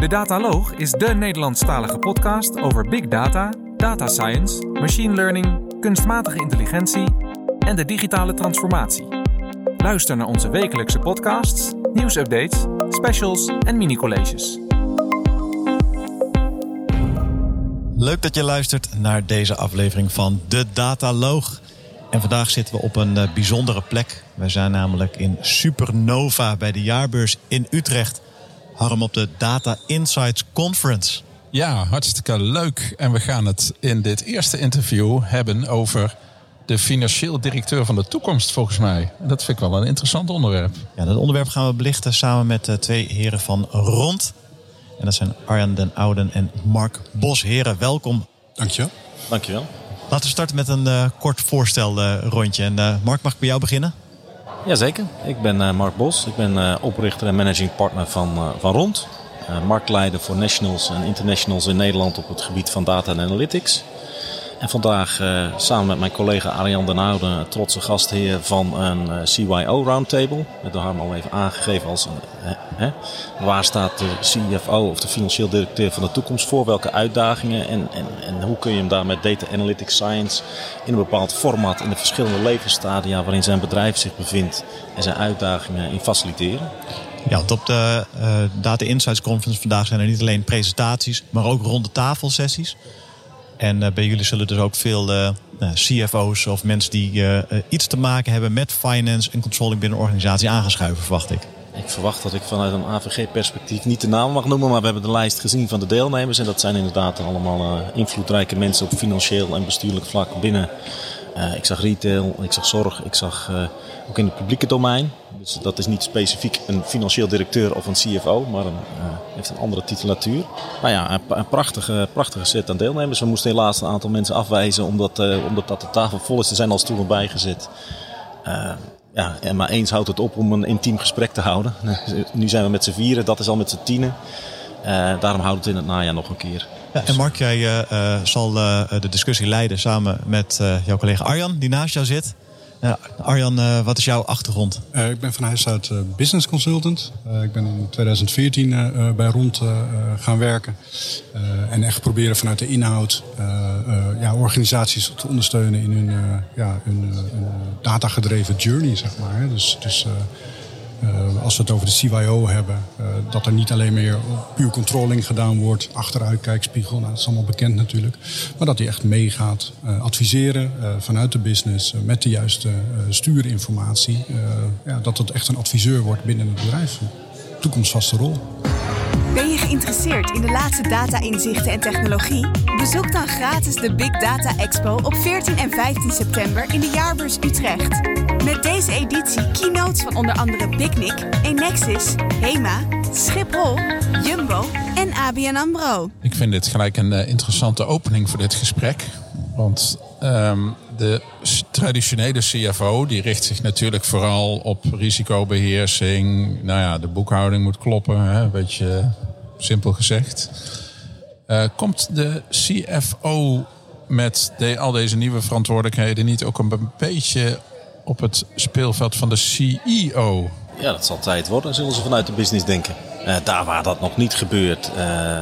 De Dataloog is de Nederlandstalige podcast over big data, data science, machine learning, kunstmatige intelligentie en de digitale transformatie. Luister naar onze wekelijkse podcasts, nieuwsupdates, specials en mini-colleges. Leuk dat je luistert naar deze aflevering van De Dataloog. En vandaag zitten we op een uh, bijzondere plek. Wij zijn namelijk in Supernova bij de jaarbeurs in Utrecht. Harm op de Data Insights Conference. Ja, hartstikke leuk. En we gaan het in dit eerste interview hebben over de financieel directeur van de toekomst, volgens mij. Dat vind ik wel een interessant onderwerp. Ja, dat onderwerp gaan we belichten samen met uh, twee heren van Rond. En dat zijn Arjan den Ouden en Mark Bos. Heren, welkom. Dankjewel. Dankjewel. Laten we starten met een uh, kort voorstelrondje. en uh, Mark, mag ik bij jou beginnen? Jazeker. Ik ben uh, Mark Bos. Ik ben oprichter en managing partner van, van Rond. marktleider voor nationals en internationals in Nederland op het gebied van data en analytics. En vandaag samen met mijn collega Arjan den Oude, trotse gastheer van een CYO Roundtable. Met de al even aangegeven als een, waar staat de CFO of de financieel directeur van de toekomst voor? Welke uitdagingen en, en, en hoe kun je hem daar met data analytics science in een bepaald format in de verschillende levensstadia waarin zijn bedrijf zich bevindt en zijn uitdagingen in faciliteren? Ja, want op de uh, Data Insights Conference vandaag zijn er niet alleen presentaties, maar ook ronde tafelsessies. En uh, bij jullie zullen dus ook veel uh, CFO's of mensen die iets te maken hebben met finance en controlling binnen een organisatie aangeschuiven, verwacht ik. Ik verwacht dat ik vanuit een AVG-perspectief niet de naam mag noemen, maar we hebben de lijst gezien van de deelnemers. En dat zijn inderdaad allemaal invloedrijke mensen op financieel en bestuurlijk vlak binnen. ik zag retail, ik zag zorg, ik zag ook in het publieke domein. Dus dat is niet specifiek een financieel directeur of een CFO, maar een, heeft een andere titulatuur. Nou ja, een, prachtige, prachtige set aan deelnemers. We moesten helaas een aantal mensen afwijzen omdat, omdat dat de tafel vol is. Er zijn al stoelen bijgezet. Uh, ja, en maar eens houdt het op om een intiem gesprek te houden. nu zijn we met z'n vieren, dat is al met z'n tienen. daarom houdt het in het najaar nog een keer. En Mark, jij zal de discussie leiden samen met jouw collega Arjan, die naast jou zit. Ja, Arjan, uh, wat is jouw achtergrond? Uh, ik ben van huis uit uh, business consultant. ik ben in 2014 bij Rond gaan werken. en echt proberen vanuit de inhoud ja, organisaties te ondersteunen in hun, ja, hun, datagedreven journey, zeg maar. Dus, dus uh, als we het over de CYO hebben, uh, dat er niet alleen meer puur controlling gedaan wordt, achteruitkijkspiegel, nou, dat is allemaal bekend natuurlijk, maar dat hij echt meegaat uh, adviseren vanuit de business met de juiste stuurinformatie, ja, dat het echt een adviseur wordt binnen het bedrijf. Toekomstvaste rol. Ben je geïnteresseerd in de laatste data-inzichten en technologie? Bezoek dan gratis de Big Data Expo op 14 en 15 september in de Jaarbeurs Utrecht. Met deze editie keynotes van onder andere Picnic, Enexis, HEMA, Schiphol, Jumbo en ABN AMRO. Ik vind dit gelijk een uh, interessante opening voor dit gesprek. Want um, de traditionele CFO die richt zich natuurlijk vooral op risicobeheersing. Nou ja, de boekhouding moet kloppen, een beetje simpel gezegd. Uh, komt de CFO met al deze nieuwe verantwoordelijkheden niet ook een beetje op het speelveld van de CEO? Ja, dat zal tijd worden, zullen ze vanuit de business denken. Uh, daar waar dat nog niet gebeurt, uh,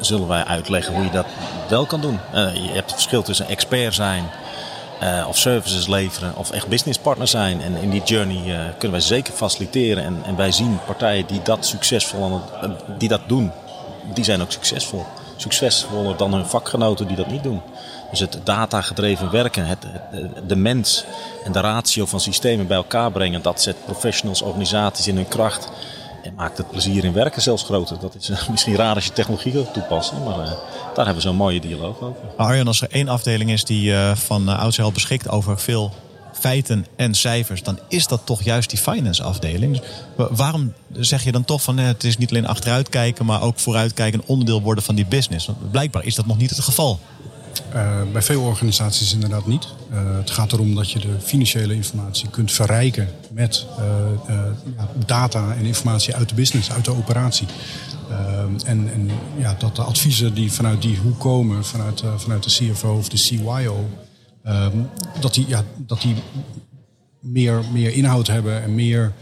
zullen wij uitleggen hoe je dat wel kan doen. Uh, je hebt het verschil tussen expert zijn of services leveren of echt businesspartner zijn. En in die journey kunnen wij zeker faciliteren. En, en wij zien partijen die dat succesvol uh, die dat doen, die zijn ook succesvol. Succesvoller dan hun vakgenoten die dat niet doen. Dus het datagedreven werken, het, de mens en de ratio van systemen bij elkaar brengen, dat zet professionals, organisaties in hun kracht. Maakt het plezier in werken zelfs groter. Dat is misschien raar als je technologie gaat toepassen, maar daar hebben we zo'n mooie dialoog over. Arjan, als er één afdeling is die uh, van oudsher beschikt over veel feiten en cijfers, dan is dat toch juist die finance afdeling. Dus waarom zeg je dan toch van het is niet alleen achteruit kijken, maar ook vooruit kijken, een onderdeel worden van die business? Want blijkbaar is dat nog niet het geval. Uh, bij veel organisaties inderdaad niet. Uh, het gaat erom dat je de financiële informatie kunt verrijken met uh, data en informatie uit de business, uit de operatie. en, en ja, dat de adviezen die vanuit die hoek komen, vanuit, vanuit de CFO of de CYO, dat die, ja, dat die meer, meer inhoud hebben en meer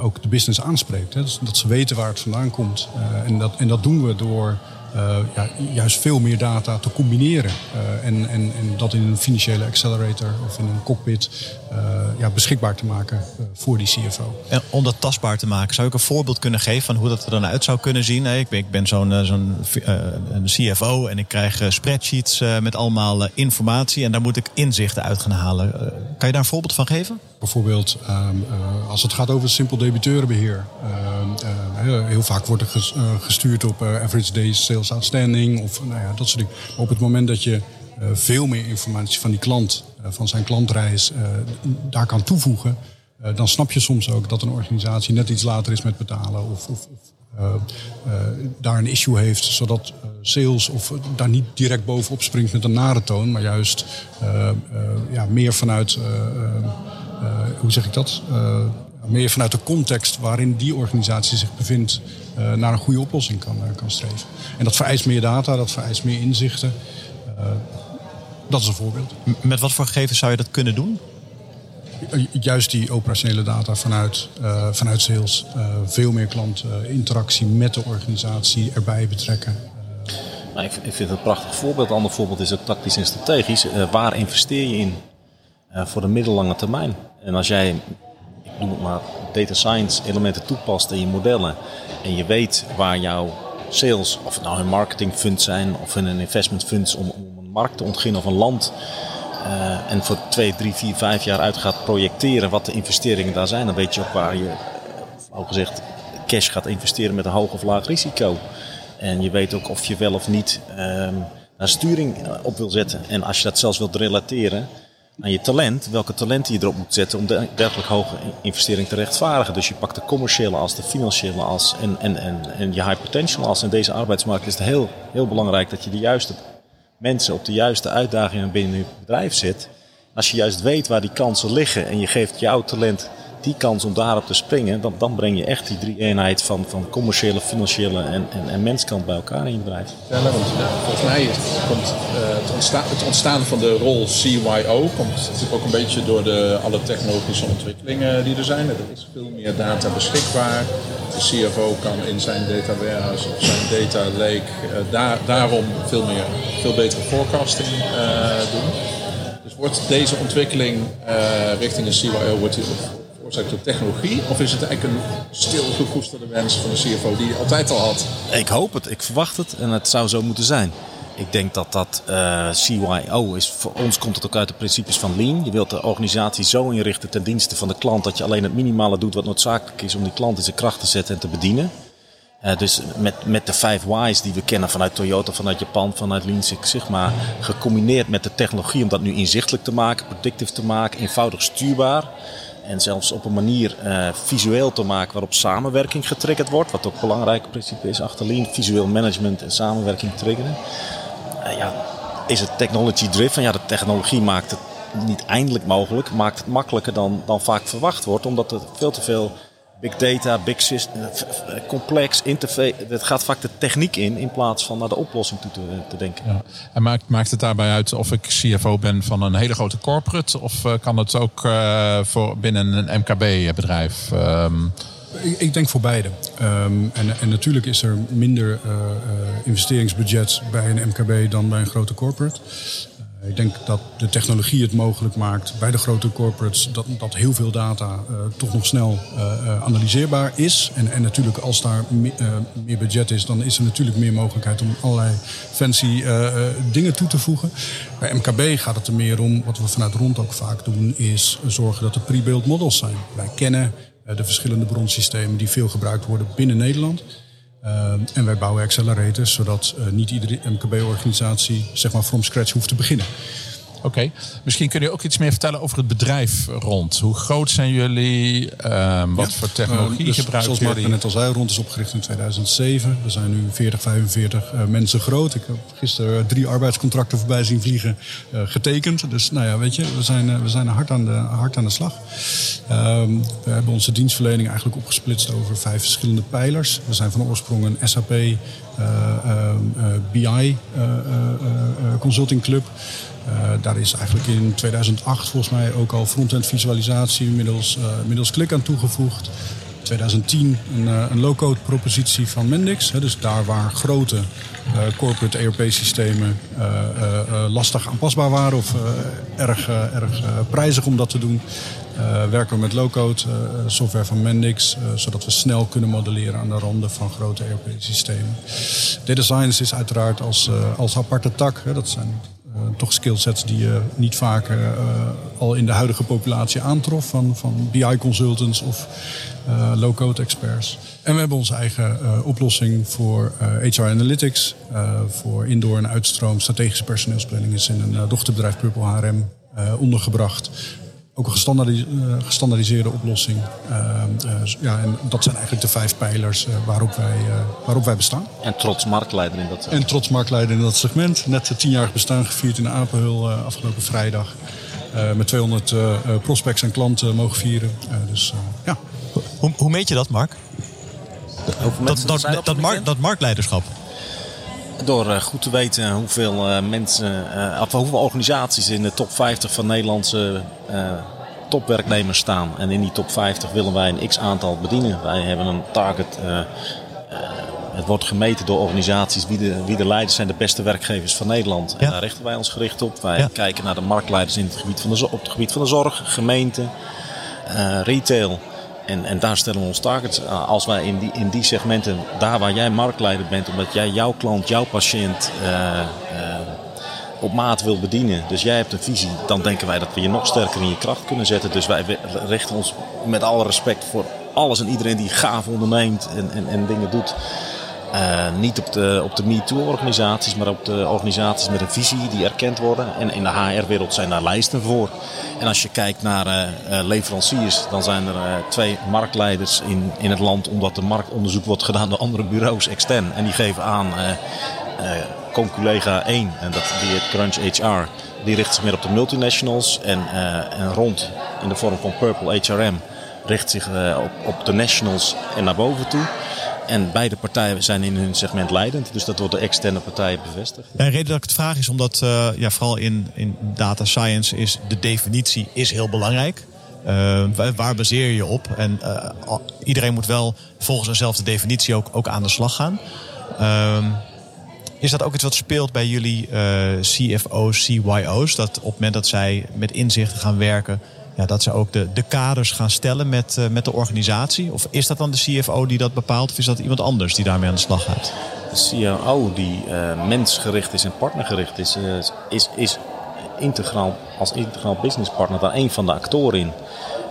ook de business aanspreekt. Hè? Dus dat ze weten waar het vandaan komt. en, dat, en dat doen we door uh, ja, juist veel meer data te combineren. Uh, en, en, en dat in een financiële accelerator of in een cockpit uh, ja, beschikbaar te maken voor die CFO. En om dat tastbaar te maken, zou ik een voorbeeld kunnen geven van hoe dat er dan uit zou kunnen zien? Ik ben, ik ben zo'n zo'n CFO en ik krijg spreadsheets met allemaal informatie en daar moet ik inzichten uit gaan halen. kan je daar een voorbeeld van geven? Bijvoorbeeld um, als het gaat over simpel debiteurenbeheer. Uh, heel vaak wordt er gestuurd op average days sales outstanding of nou ja, dat soort dingen. Maar op het moment dat je veel meer informatie van die klant, van zijn klantreis, daar kan toevoegen, dan snap je soms ook dat een organisatie net iets later is met betalen of, of, of daar een issue heeft, zodat sales of daar niet direct bovenop springt met een nare toon, maar juist ja, meer vanuit, hoe zeg ik dat? meer vanuit de context waarin die organisatie zich bevindt, uh, naar een goede oplossing kan, uh, kan streven. En dat vereist meer data, dat vereist meer inzichten. Uh, dat is een voorbeeld. Met wat voor gegevens zou je dat kunnen doen? Juist die operationele data vanuit, vanuit sales. veel meer klantinteractie met de organisatie erbij betrekken. Nou, ik, ik, vind het een prachtig voorbeeld. Een ander voorbeeld is ook tactisch en strategisch. waar investeer je in voor de middellange termijn? En als jij noem het maar, data science elementen toepast in je modellen. En je weet waar jouw sales, of nou een marketing fund zijn of een investment funds om, om een markt te ontginnen of een land. Uh, en voor 2, 3, 4, 5 jaar uit gaat projecteren wat de investeringen daar zijn. Dan weet je ook waar je, al gezegd, cash gaat investeren met een hoog of laag risico. En je weet ook of je wel of niet um, naar sturing op wil zetten. En als je dat zelfs wilt relateren, aan je talent, welke talenten je erop moet zetten om de, dergelijk hoge investering te rechtvaardigen. Dus je pakt de commerciële als, de financiële als en, en, en, en je high potential als. In deze arbeidsmarkt is het heel, heel belangrijk dat je de juiste mensen op de juiste uitdagingen binnen je bedrijf zet. Als je juist weet waar die kansen liggen en je geeft jouw talent die kans om daarop te springen, dan, dan breng je echt die drie eenheid van, van commerciële, financiële en, en, en menskant bij elkaar in je bedrijf. Ja, want volgens mij komt uh, het, ontstaan, het, ontstaan van de rol CYO komt natuurlijk ook een beetje door de, alle technologische ontwikkelingen die er zijn. Er is veel meer data beschikbaar. De CFO kan in zijn data warehouse of zijn data lake uh, daar, daarom veel, meer, veel betere forecasting uh, doen. Dus wordt deze ontwikkeling richting een CYO wordt die, veroorzaakt door technologie? Of is het eigenlijk een stilgekoesterde wens van de CFO die je altijd al had? Ik hoop het, ik verwacht het en het zou zo moeten zijn. Ik denk dat dat uh, eh, CYO is. Voor ons komt het ook uit de principes van Lean. Je wilt de organisatie zo inrichten ten dienste van de klant dat je alleen het minimale doet wat noodzakelijk is om die klant in zijn kracht te zetten en te bedienen. Uh, dus met, met de 5 Whys die we kennen vanuit Toyota, vanuit Japan, vanuit Lean Six Sigma, gecombineerd met de technologie om dat nu inzichtelijk te maken, predictief te maken, eenvoudig stuurbaar. En zelfs op een manier uh, visueel te maken waarop samenwerking getriggerd wordt. Wat ook een belangrijk principe is achter Lean. Visueel management en samenwerking triggeren. Uh, ja, is het technology driven? Ja, de technologie maakt het niet eindelijk mogelijk. Maakt het makkelijker dan, dan vaak verwacht wordt. Omdat er veel te veel big data, big system, eh, complex, interface. Het gaat vaak de techniek in in plaats van naar de oplossing toe te, te denken. Ja. En maakt, maakt het daarbij uit of ik CFO ben van een hele grote corporate of kan het ook uh, voor binnen een MKB-bedrijf? Um... Ehm, ik, ik, denk voor beide. Um, en, en, natuurlijk is er minder uh, investeringsbudget bij een MKB dan bij een grote corporate. Ik denk dat de technologie het mogelijk maakt bij de grote corporates dat, dat heel veel data uh, toch nog snel uh, analyseerbaar is. En, en natuurlijk als daar me, meer budget is, dan is er natuurlijk meer mogelijkheid om allerlei fancy dingen toe te voegen. Bij MKB gaat het er meer om, wat we vanuit rond ook vaak doen, is zorgen dat er pre-built models zijn. Wij kennen de verschillende bronsystemen die veel gebruikt worden binnen Nederland. Uh, en wij bouwen accelerators, zodat uh, niet iedere MKB-organisatie zeg maar from scratch hoeft te beginnen. Oké, okay. misschien kun je ook iets meer vertellen over het bedrijf rond. Hoe groot zijn jullie? Uh, wat ja. voor technologie uh, dus gebruiken zoals Mark net al zei, rond is opgericht in 2007. We zijn nu 40, 45 uh, mensen groot. Ik heb gisteren drie arbeidscontracten voorbij zien vliegen uh, getekend. Dus nou ja, weet je, we zijn, we zijn hard, aan de, hard aan de slag. Ehm, we hebben onze dienstverlening eigenlijk opgesplitst over vijf verschillende pijlers. We zijn van oorsprong een SAP, BI Consulting Club. Daar is eigenlijk in 2008 volgens mij ook al front-end visualisatie middels, middels klik aan toegevoegd. 2010 een, een low-code propositie van Mendix. Hè, dus daar waar grote corporate ERP-systemen lastig aanpasbaar waren of erg, erg prijzig om dat te doen, werken we met low-code software van Mendix, zodat we snel kunnen modelleren aan de randen van grote ERP-systemen. Data science is uiteraard als, als aparte tak. Hè, dat zijn toch skillsets die je niet vaak al in de huidige populatie aantrof van, van BI-consultants of low-code experts. En we hebben onze eigen oplossing voor HR Analytics, voor indoor en uitstroom strategische personeelsplanning is in een dochterbedrijf Purple HRM ondergebracht ook een eh, gestandardiseerde oplossing. Uh, ja, en dat zijn eigenlijk de vijf pijlers waarop, wij, waarop wij bestaan. En trots marktleider in dat segment. En trots marktleider in dat segment. Net tienjarig bestaan gevierd in de Apenhul afgelopen vrijdag. met 200 prospects en klanten mogen vieren. dus ja. Hoe, hoe meet je dat, Mark? Dat, dat, dat, dat, mark, dat marktleiderschap? Door uh, goed te weten hoeveel uh, mensen, uh, of hoeveel organisaties in de top 50 van Nederlandse topwerknemers staan. En in die top 50 willen wij een x aantal bedienen. Wij hebben een target. het wordt gemeten door organisaties wie de, wie de leiders zijn, de beste werkgevers van Nederland. En daar richten wij ons gericht op. Wij kijken naar de marktleiders in het gebied van de, op het gebied van de zorg, gemeente, retail. En, en daar stellen we ons targets. Als wij in die, in die segmenten, daar waar jij marktleider bent, omdat jij jouw klant, jouw patiënt uh, uh, op maat wil bedienen. Dus jij hebt een visie, dan denken wij dat we je nog sterker in je kracht kunnen zetten. Dus wij richten ons met alle respect voor alles en iedereen die gaaf onderneemt en, en, en dingen doet. Uh, niet op de, op de MeToo-organisaties, maar op de organisaties met een visie die erkend worden. En in de HR-wereld zijn daar lijsten voor. En als je kijkt naar uh, leveranciers, dan zijn er twee marktleiders in, in het land, omdat de marktonderzoek wordt gedaan door andere bureaus extern. En die geven aan, collega 1, en dat, die het Crunch HR, die richt zich meer op de multinationals. En, en rond in de vorm van Purple HRM richt zich op, op de nationals en naar boven toe. En beide partijen zijn in hun segment leidend. Dus dat wordt door externe partijen bevestigd. De reden dat ik het vraag is omdat uh, ja, vooral in, in data science is de definitie is heel belangrijk. Uh, waar baseer je op? En uh, iedereen moet wel volgens eenzelfde definitie ook, ook aan de slag gaan. Uh, is dat ook iets wat speelt bij jullie CFO's, CYO's? Dat op het moment dat zij met inzichten gaan werken, dat ze ook de, de kaders gaan stellen met, uh, met de organisatie? Of is dat dan de CFO die dat bepaalt? Of is dat iemand anders die daarmee aan de slag gaat? De CFO die uh, mensgericht is en partnergericht is, uh, is, is integraal, als integraal businesspartner daar een van de actoren in.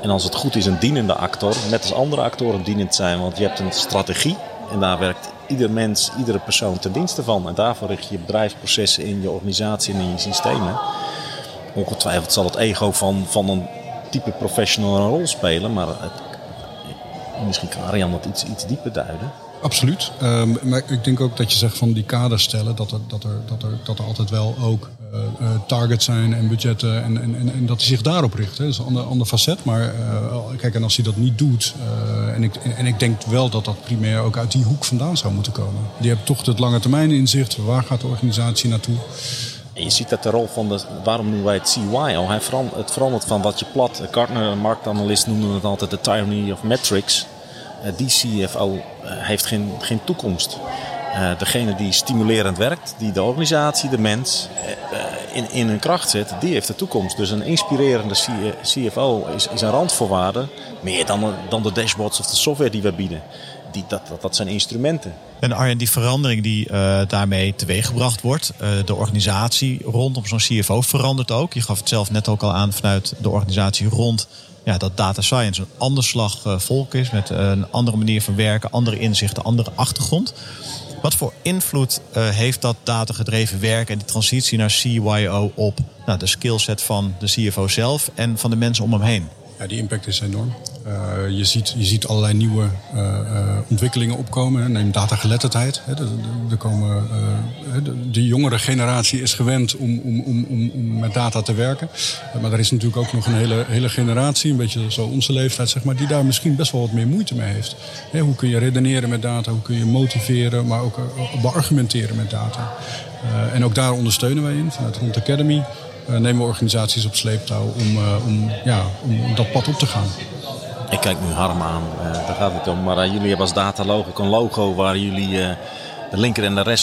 En als het goed is, een dienende actor, net als andere actoren dienend zijn. Want je hebt een strategie en daar werkt ieder mens, iedere persoon ten dienste van. En daarvoor richt je je bedrijfsprocessen in, je organisatie en in je systemen. Ongetwijfeld zal het ego van, van een type professional een rol spelen. Maar het, misschien kan Arjan dat iets, iets dieper duiden. Absoluut. Um, maar ik denk ook dat je zegt van die kaders stellen, dat er, dat er, dat er, dat er altijd wel ook uh, uh, targets zijn en budgetten en, en, en, dat hij zich daarop richt. Hè. Dat is een ander, ander facet. Maar uh, kijk, en als hij dat niet doet, en, ik, en ik denk wel dat dat primair ook uit die hoek vandaan zou moeten komen. Die hebt toch het lange termijn inzicht. Waar gaat de organisatie naartoe? En je ziet dat de rol van de, waarom noemen wij het CYO? Verandert, het verandert van wat je plat, Gartner, een marktanalist noemde het altijd de tyranny of metrics. Uh, die CFO uh, heeft geen, geen toekomst. Degene die stimulerend werkt, die de organisatie, de mens in, in hun kracht zet, die heeft de toekomst. Dus een inspirerende CFO is, is een randvoorwaarde, meer dan, dan de dashboards of de software die we bieden die, dat, dat zijn instrumenten. En Arjen, die verandering die uh, daarmee teweeggebracht wordt, uh, de organisatie rondom zo'n CFO verandert ook. Je gaf het zelf net ook al aan vanuit de organisatie rond ja, dat data science een ander slag volk is met een andere manier van werken, andere inzichten, andere achtergrond. Wat voor invloed heeft dat datagedreven werken en die transitie naar CYO op nou, de skillset van de CFO zelf en van de mensen om hem heen? Ja, die impact is enorm. Uh, je, ziet, je ziet allerlei nieuwe uh, uh, ontwikkelingen opkomen. Neem datageletterdheid. Hè. De, de, jongere generatie is gewend om, om, om, om met data te werken. maar er is natuurlijk ook nog een hele, hele generatie, een beetje zo onze leeftijd, zeg maar, die daar misschien best wel wat meer moeite mee heeft. Hè, hoe kun je redeneren met data? Hoe kun je motiveren, maar ook beargumenteren met data? en ook daar ondersteunen wij in vanuit Rond Academy. nemen we organisaties op sleeptouw om, om, ja, om dat pad op te gaan. Ik kijk nu Harm aan, daar gaat het om. Maar jullie hebben als dataloog ook een logo waar jullie de linker en de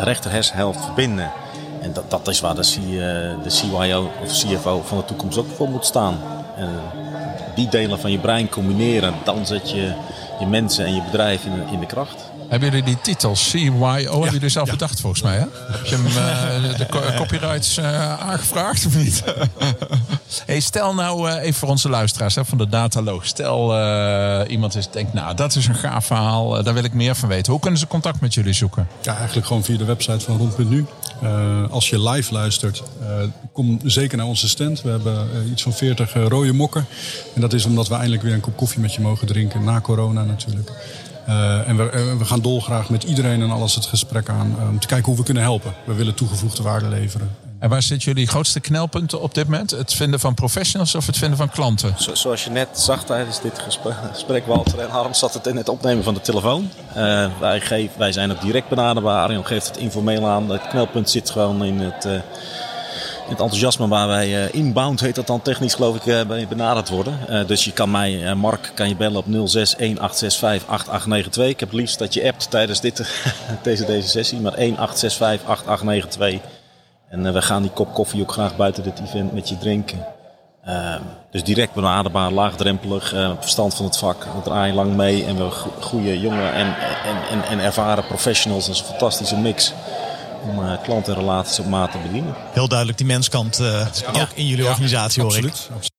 rechterhersenhelft verbinden. En dat, dat is waar de, C, de CYO of CFO van de toekomst ook voor moet staan. Die delen van je brein combineren, dan zet je je mensen en je bedrijf in, in de kracht. Hebben jullie die titel CYO ja. hebben jullie zelf bedacht volgens mij? Hè? Heb je hem uh, de copyrights uh, aangevraagd of niet? hey, stel nou uh, even voor onze luisteraars hè, van de Dataloog. Stel iemand is, denkt, nou dat is een gaaf verhaal, daar wil ik meer van weten. Hoe kunnen ze contact met jullie zoeken? Ja, eigenlijk gewoon via de website van rond.nu. als je live luistert, kom zeker naar onze stand. We hebben iets van 40 rode mokken. En dat is omdat we eindelijk weer een kop koffie met je mogen drinken, na corona natuurlijk. Uh, en we, uh, we, gaan dolgraag met iedereen en alles het gesprek aan uh, om te kijken hoe we kunnen helpen. We willen toegevoegde waarde leveren. En waar zitten jullie grootste knelpunten op dit moment? Het vinden van professionals of het vinden van klanten? Zo, zoals je net zag tijdens dit gesprek, Walter en Harm, zat het in het opnemen van de telefoon. wij, geven, wij zijn ook direct benaderbaar. Arjen geeft het informeel aan. Het knelpunt zit gewoon in het het enthousiasme waar wij uh, inbound, heet dat dan technisch geloof ik, uh, benaderd worden. Uh, dus je kan mij, Mark, kan je bellen op 0618658892. Ik heb het liefst dat je appt tijdens dit, deze, deze sessie, maar 18658892. En we gaan die kop koffie ook graag buiten dit event met je drinken. dus direct benaderbaar, laagdrempelig, verstand van het vak. We draaien lang mee en we goede jonge en, en, en, en ervaren professionals. Dat is een fantastische mix om uh, klantenrelaties op maat te bedienen. Heel duidelijk die menskant uh, ook in jullie organisatie hoor absoluut. ik.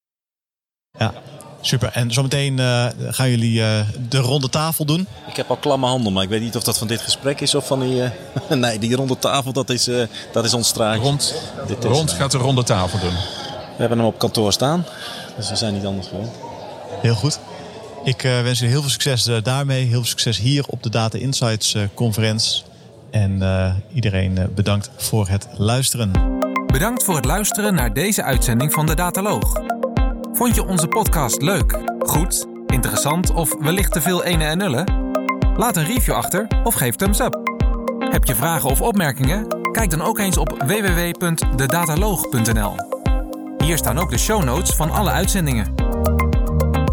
Ja, super. En zometeen uh, gaan jullie de ronde tafel doen? Ik heb al klamme handen, maar ik weet niet of dat van dit gesprek is of van die... nee, die ronde tafel, dat is, dat is ons straatje. Rond, dit is, rond gaat de ronde tafel doen. We hebben hem op kantoor staan, dus we zijn niet anders gewoon. Heel goed. Ik wens jullie heel veel succes daarmee. Heel veel succes hier op de Data Insights conferentie. En uh, iedereen eh, bedankt voor het luisteren. Bedankt voor het luisteren naar deze uitzending van de Dataloog. Vond je onze podcast leuk, goed, interessant of wellicht te veel ene en nullen? Laat een review achter of geef thumbs up. Heb je vragen of opmerkingen? Kijk dan ook eens op www.dedataloog.nl. Hier staan ook de show notes van alle uitzendingen.